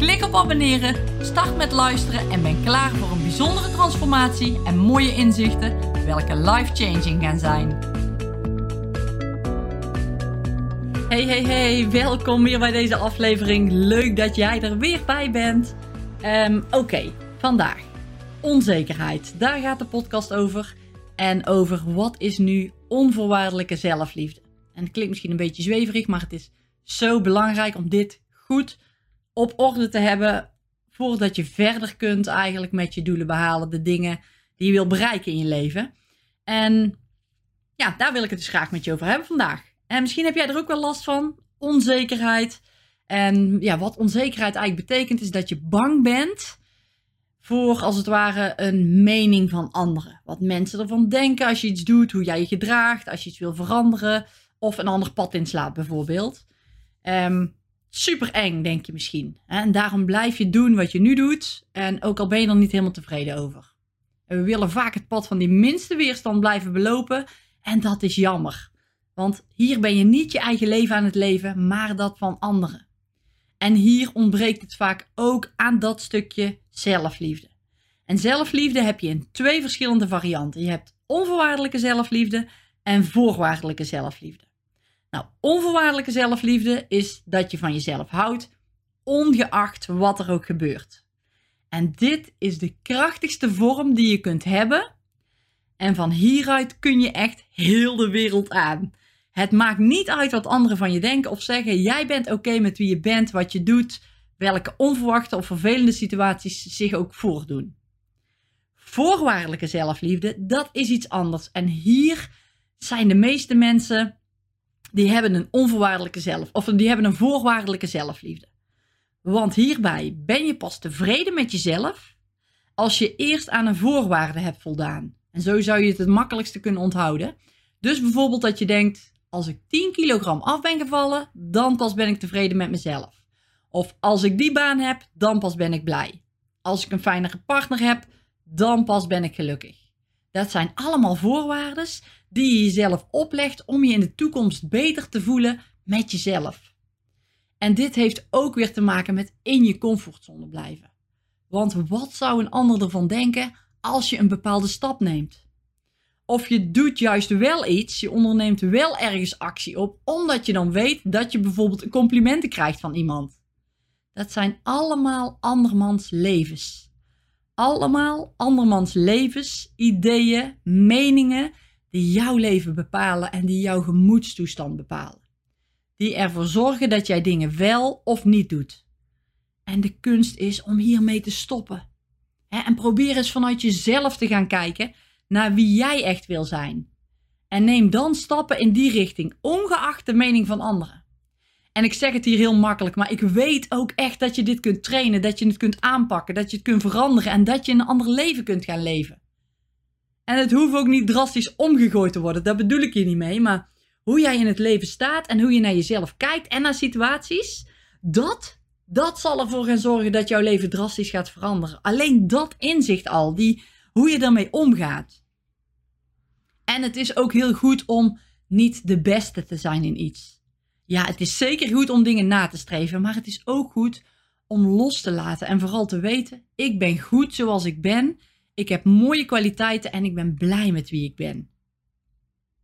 Klik op abonneren, start met luisteren en ben klaar voor een bijzondere transformatie en mooie inzichten, welke life-changing gaan zijn. Hey, hey, hey, welkom weer bij deze aflevering. Leuk dat jij er weer bij bent. Um, Oké, vandaag onzekerheid. Daar gaat de podcast over. En over wat is nu onvoorwaardelijke zelfliefde. En het klinkt misschien een beetje zweverig, maar het is zo belangrijk om dit goed op orde te hebben voordat je verder kunt eigenlijk met je doelen behalen, de dingen die je wil bereiken in je leven. En ja, daar wil ik het dus graag met je over hebben vandaag. En misschien heb jij er ook wel last van, onzekerheid. En ja, wat onzekerheid eigenlijk betekent is dat je bang bent voor als het ware een mening van anderen. Wat mensen ervan denken als je iets doet, hoe jij je gedraagt, als je iets wil veranderen of een ander pad inslaat bijvoorbeeld. Um, super eng, denk je misschien. En daarom blijf je doen wat je nu doet. En ook al ben je er niet helemaal tevreden over. En we willen vaak het pad van die minste weerstand blijven belopen. En dat is jammer. Want hier ben je niet je eigen leven aan het leven, maar dat van anderen. En hier ontbreekt het vaak ook aan dat stukje zelfliefde. En zelfliefde heb je in twee verschillende varianten. Je hebt onvoorwaardelijke zelfliefde en voorwaardelijke zelfliefde. Nou, onvoorwaardelijke zelfliefde is dat je van jezelf houdt, ongeacht wat er ook gebeurt. En dit is de krachtigste vorm die je kunt hebben. En van hieruit kun je echt heel de wereld aan. Het maakt niet uit wat anderen van je denken of zeggen. Jij bent oké met wie je bent, wat je doet, welke onverwachte of vervelende situaties zich ook voordoen. Voorwaardelijke zelfliefde, dat is iets anders. En hier zijn de meeste mensen die hebben een onvoorwaardelijke zelf, of die hebben een voorwaardelijke zelfliefde. Want hierbij ben je pas tevreden met jezelf als je eerst aan een voorwaarde hebt voldaan. En zo zou je het het makkelijkste kunnen onthouden. Dus bijvoorbeeld dat je denkt, als ik 10 kilogram af ben gevallen, dan pas ben ik tevreden met mezelf. Of als ik die baan heb, dan pas ben ik blij. Als ik een fijnere partner heb, dan pas ben ik gelukkig. Dat zijn allemaal voorwaarden die je jezelf oplegt om je in de toekomst beter te voelen met jezelf. En dit heeft ook weer te maken met in je comfortzone blijven. Want wat zou een ander ervan denken als je een bepaalde stap neemt? Of je doet juist wel iets, je onderneemt wel ergens actie op, omdat je dan weet dat je bijvoorbeeld complimenten krijgt van iemand. Dat zijn allemaal andermans levens allemaal andermans levens, ideeën, meningen die jouw leven bepalen en die jouw gemoedstoestand bepalen. Die ervoor zorgen dat jij dingen wel of niet doet. En de kunst is om hiermee te stoppen. en probeer eens vanuit jezelf te gaan kijken naar wie jij echt wil zijn. En neem dan stappen in die richting, ongeacht de mening van anderen. En ik zeg het hier heel makkelijk, maar ik weet ook echt dat je dit kunt trainen, dat je het kunt aanpakken, dat je het kunt veranderen en dat je een ander leven kunt gaan leven. En het hoeft ook niet drastisch omgegooid te worden, daar bedoel ik hier niet mee, maar hoe jij in het leven staat en hoe je naar jezelf kijkt en naar situaties, dat, dat zal ervoor gaan zorgen dat jouw leven drastisch gaat veranderen. Alleen dat inzicht al, die, hoe je daarmee omgaat. En het is ook heel goed om niet de beste te zijn in iets. Ja, het is zeker goed om dingen na te streven, maar het is ook goed om los te laten en vooral te weten: ik ben goed zoals ik ben, ik heb mooie kwaliteiten en ik ben blij met wie ik ben.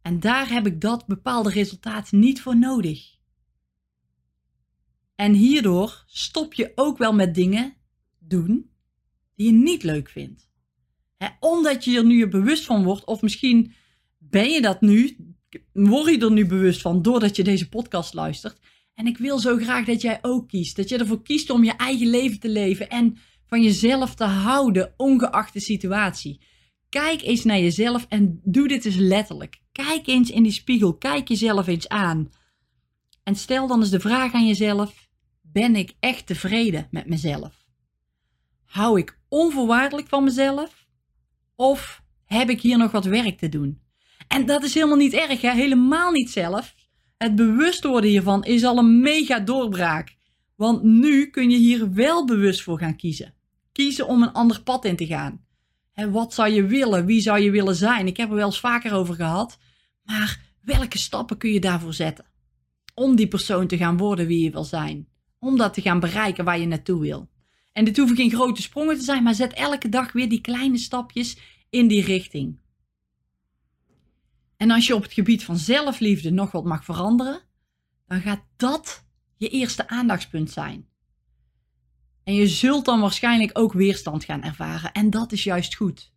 En daar heb ik dat bepaalde resultaat niet voor nodig. En hierdoor stop je ook wel met dingen doen die je niet leuk vindt. omdat je er nu bewust van wordt, of misschien ben je dat nu, word je er nu bewust van doordat je deze podcast luistert. En ik wil zo graag dat jij ook kiest. Dat je ervoor kiest om je eigen leven te leven en van jezelf te houden, ongeacht de situatie. Kijk eens naar jezelf en doe dit eens letterlijk. Kijk eens in die spiegel, kijk jezelf eens aan. En stel dan eens de vraag aan jezelf: ben ik echt tevreden met mezelf? Hou ik onvoorwaardelijk van mezelf? Of heb ik hier nog wat werk te doen? En dat is helemaal niet erg, hè? helemaal niet zelf. Het bewust worden hiervan is al een mega doorbraak. Want nu kun je hier wel bewust voor gaan kiezen. Kiezen om een ander pad in te gaan. En wat zou je willen? Wie zou je willen zijn? Ik heb er wel eens vaker over gehad. Maar welke stappen kun je daarvoor zetten? Om die persoon te gaan worden wie je wil zijn. Om dat te gaan bereiken waar je naartoe wil. En dit hoeven geen grote sprongen te zijn, maar zet elke dag weer die kleine stapjes in die richting. En als je op het gebied van zelfliefde nog wat mag veranderen, dan gaat dat je eerste aandachtspunt zijn. En je zult dan waarschijnlijk ook weerstand gaan ervaren. En dat is juist goed.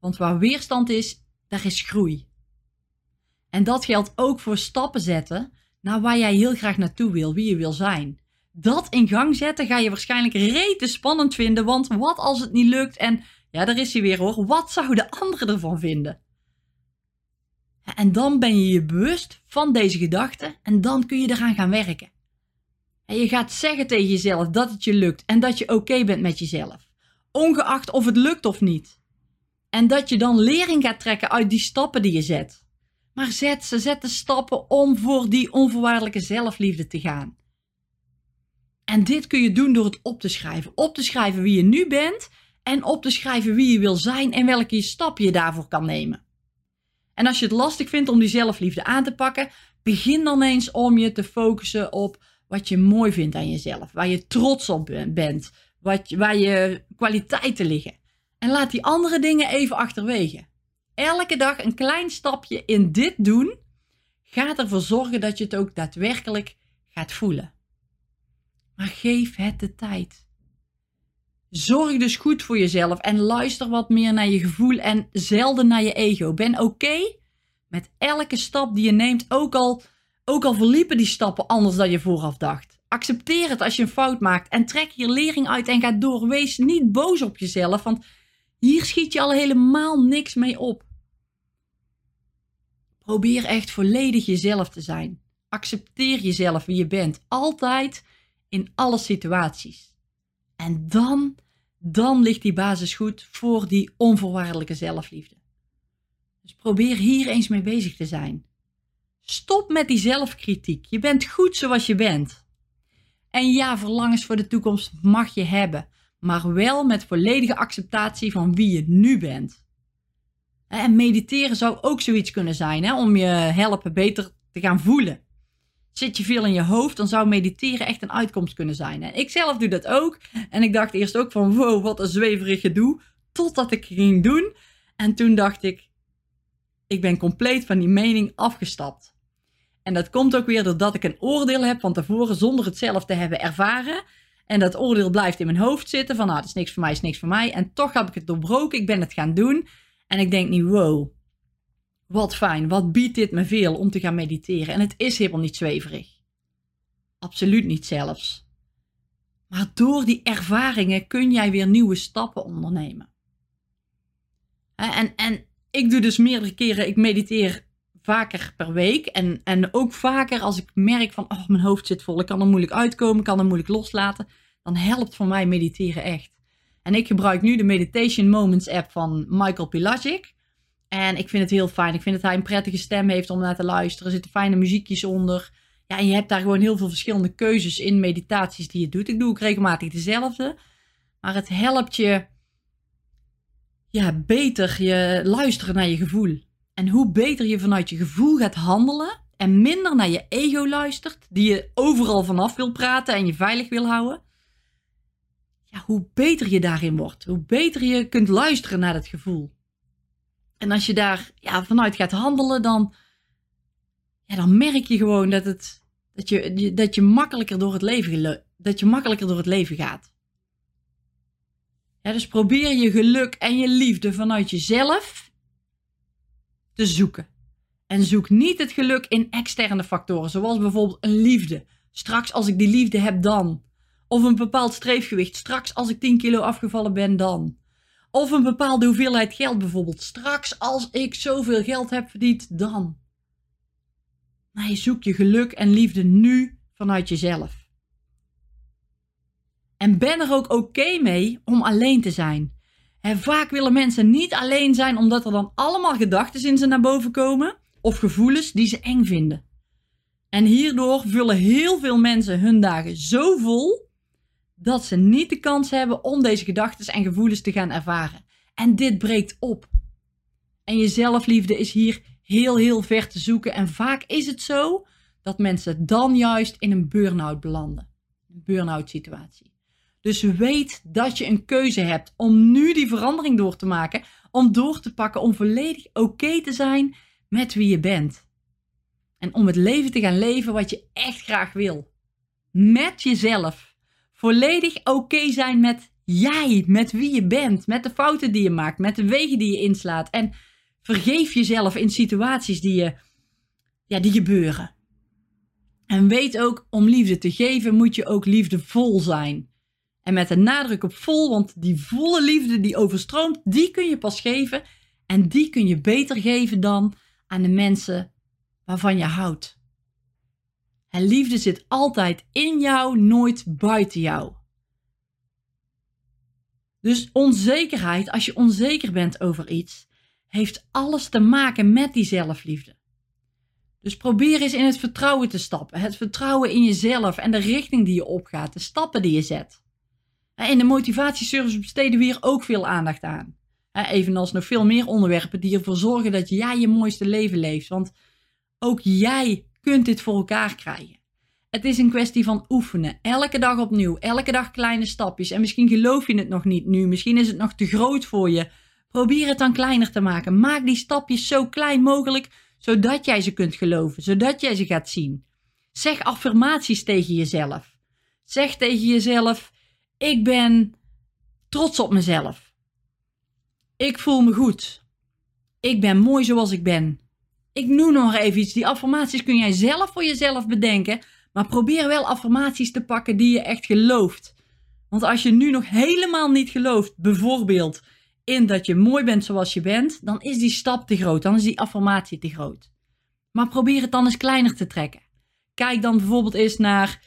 Want waar weerstand is, daar is groei. En dat geldt ook voor stappen zetten naar waar jij heel graag naartoe wil, wie je wil zijn. Dat in gang zetten ga je waarschijnlijk rete spannend vinden, want wat als het niet lukt en ja, daar is hij weer hoor. Wat zouden anderen ervan vinden? En dan ben je je bewust van deze gedachten en dan kun je eraan gaan werken. En je gaat zeggen tegen jezelf dat het je lukt en dat je oké bent met jezelf. Ongeacht of het lukt of niet. En dat je dan lering gaat trekken uit die stappen die je zet. Maar zet ze, zet de stappen om voor die onvoorwaardelijke zelfliefde te gaan. En dit kun je doen door het op te schrijven. Op te schrijven wie je nu bent en op te schrijven wie je wil zijn en welke stap je daarvoor kan nemen. En als je het lastig vindt om die zelfliefde aan te pakken, begin dan eens om je te focussen op wat je mooi vindt aan jezelf, waar je trots op bent, wat, waar je kwaliteiten liggen. En laat die andere dingen even achterwege. Elke dag een klein stapje in dit doen gaat ervoor zorgen dat je het ook daadwerkelijk gaat voelen. Maar geef het de tijd. Zorg dus goed voor jezelf en luister wat meer naar je gevoel en zelden naar je ego. Ben oké met elke stap die je neemt, ook al, ook al verliepen die stappen anders dan je vooraf dacht. Accepteer het als je een fout maakt en trek hier lering uit en ga door. Wees niet boos op jezelf, want hier schiet je al helemaal niks mee op. Probeer echt volledig jezelf te zijn. Accepteer jezelf wie je bent, altijd in alle situaties. En dan, dan ligt die basis goed voor die onvoorwaardelijke zelfliefde. Dus probeer hier eens mee bezig te zijn. Stop met die zelfkritiek. Je bent goed zoals je bent. En ja, verlangens voor de toekomst mag je hebben, maar wel met volledige acceptatie van wie je nu bent. En mediteren zou ook zoiets kunnen zijn, hè, om je helpen beter te gaan voelen. Zit je veel in je hoofd, dan zou mediteren echt een uitkomst kunnen zijn. En ik zelf doe dat ook. En ik dacht eerst ook van, wow, wat een zweverig gedoe. Totdat ik ging doen. En toen dacht ik, ik ben compleet van die mening afgestapt. En dat komt ook weer doordat ik een oordeel heb van tevoren zonder het zelf te hebben ervaren. En dat oordeel blijft in mijn hoofd zitten van, nou, dat is niks voor mij, is niks voor mij. En toch heb ik het doorbroken, ik ben het gaan doen. En ik denk nu, wow, wat fijn, wat biedt dit me veel om te gaan mediteren. En het is helemaal niet zweverig. Absoluut niet zelfs. Maar door die ervaringen kun jij weer nieuwe stappen ondernemen. En, en ik doe dus meerdere keren, ik mediteer vaker per week. En, en ook vaker als ik merk van, oh, mijn hoofd zit vol, ik kan er moeilijk uitkomen, kan er moeilijk loslaten. Dan helpt voor mij mediteren echt. En ik gebruik nu de Meditation Moments app van Michael Pilagic. En ik vind het heel fijn. Ik vind dat hij een prettige stem heeft om naar te luisteren. Er zitten fijne muziekjes onder. Ja, en je hebt daar gewoon heel veel verschillende keuzes in meditaties die je doet. Ik doe ook regelmatig dezelfde. Maar het helpt je ja, beter je luisteren naar je gevoel. En hoe beter je vanuit je gevoel gaat handelen en minder naar je ego luistert, die je overal vanaf wil praten en je veilig wil houden, ja, hoe beter je daarin wordt. Hoe beter je kunt luisteren naar dat gevoel. En als je daar ja, vanuit gaat handelen, dan, ja, dan merk je gewoon dat, het, dat, je, dat, je makkelijker door het leven, dat je makkelijker door het leven gaat. Dus probeer je geluk en je liefde vanuit jezelf te zoeken. En zoek niet het geluk in externe factoren, zoals bijvoorbeeld een liefde. Straks als ik die liefde heb, dan. Of een bepaald streefgewicht. Straks als ik 10 kilo afgevallen ben, dan. Of een bepaalde hoeveelheid geld bijvoorbeeld. Straks als ik zoveel geld heb verdiend, dan. Nee, zoek je geluk en liefde nu vanuit jezelf. En ben er ook oké mee om alleen te zijn. En vaak willen mensen niet alleen zijn omdat er dan allemaal gedachten in ze naar boven komen of gevoelens die ze eng vinden. En hierdoor vullen heel veel mensen hun dagen zo vol dat ze niet de kans hebben om deze gedachten en gevoelens te gaan ervaren. En dit breekt op. En je zelfliefde is hier heel, heel ver te zoeken. En vaak is het zo dat mensen dan juist in een burn-out belanden. Een burn-out situatie. Dus weet dat je een keuze hebt om nu die verandering door te maken. Om door te pakken, om volledig oké te zijn met wie je bent. En om het leven te gaan leven wat je echt graag wil. Met jezelf. Volledig oké zijn met jij, met wie je bent, met de fouten die je maakt, met de wegen die je inslaat. En vergeef jezelf in situaties die, je, ja, die gebeuren. En weet ook, om liefde te geven moet je ook liefdevol zijn. En met een nadruk op vol, want die volle liefde die overstroomt, die kun je pas geven. En die kun je beter geven dan aan de mensen waarvan je houdt. En liefde zit altijd in jou, nooit buiten jou. Dus onzekerheid, als je onzeker bent over iets, heeft alles te maken met die zelfliefde. Dus probeer eens in het vertrouwen te stappen. Het vertrouwen in jezelf en de richting die je opgaat, de stappen die je zet. In de motivatieservice besteden we hier ook veel aandacht aan. Evenals nog veel meer onderwerpen die ervoor zorgen dat jij je mooiste leven leeft. Want ook jij kunt dit voor elkaar krijgen. Het is een kwestie van oefenen. Elke dag opnieuw. Elke dag kleine stapjes. En misschien geloof je het nog niet nu. Misschien is het nog te groot voor je. Probeer het dan kleiner te maken. Maak die stapjes zo klein mogelijk, zodat jij ze kunt geloven. Zodat jij ze gaat zien. Zeg affirmaties tegen jezelf. Zeg tegen jezelf: Ik ben trots op mezelf. Ik voel me goed. Ik ben mooi zoals ik ben. Ik noem nog even iets. Die affirmaties kun jij zelf voor jezelf bedenken. Maar probeer wel affirmaties te pakken die je echt gelooft. Want als je nu nog helemaal niet gelooft, bijvoorbeeld in dat je mooi bent zoals je bent, dan is die stap te groot. Dan is die affirmatie te groot. Maar probeer het dan eens kleiner te trekken. Kijk dan bijvoorbeeld eens naar: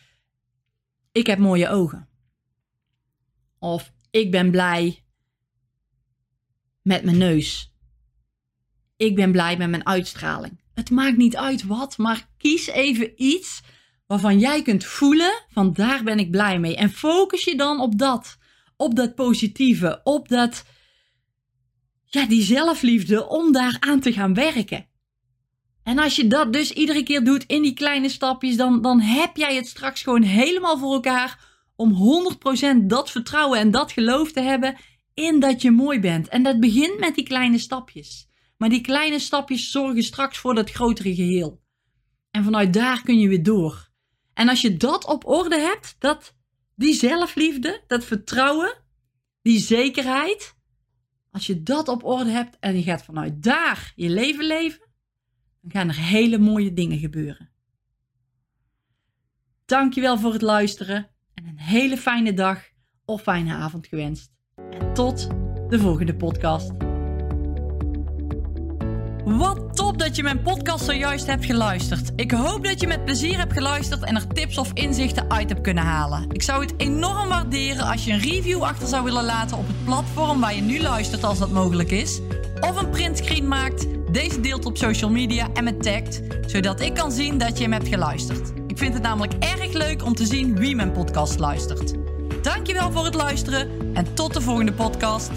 Ik heb mooie ogen. Of ik ben blij met mijn neus. Ik ben blij met mijn uitstraling. Het maakt niet uit wat, maar kies even iets waarvan jij kunt voelen van daar ben ik blij mee. En focus je dan op dat. Op dat positieve, op dat, ja, die zelfliefde om daar aan te gaan werken. En als je dat dus iedere keer doet in die kleine stapjes, dan, dan heb jij het straks gewoon helemaal voor elkaar om 100% dat vertrouwen en dat geloof te hebben in dat je mooi bent. En dat begint met die kleine stapjes. Maar die kleine stapjes zorgen straks voor dat grotere geheel. En vanuit daar kun je weer door. En als je dat op orde hebt, dat, die zelfliefde, dat vertrouwen, die zekerheid, als je dat op orde hebt en je gaat vanuit daar je leven leven, dan gaan er hele mooie dingen gebeuren. Dankjewel voor het luisteren en een hele fijne dag of fijne avond gewenst. En tot de volgende podcast. Wat top dat je mijn podcast zojuist hebt geluisterd. Ik hoop dat je met plezier hebt geluisterd en er tips of inzichten uit hebt kunnen halen. Ik zou het enorm waarderen als je een review achter zou willen laten op het platform waar je nu luistert als dat mogelijk is. Of een printscreen maakt, deze deelt op social media en me tagt, zodat ik kan zien dat je hem hebt geluisterd. Ik vind het namelijk erg leuk om te zien wie mijn podcast luistert. Dankjewel voor het luisteren en tot de volgende podcast.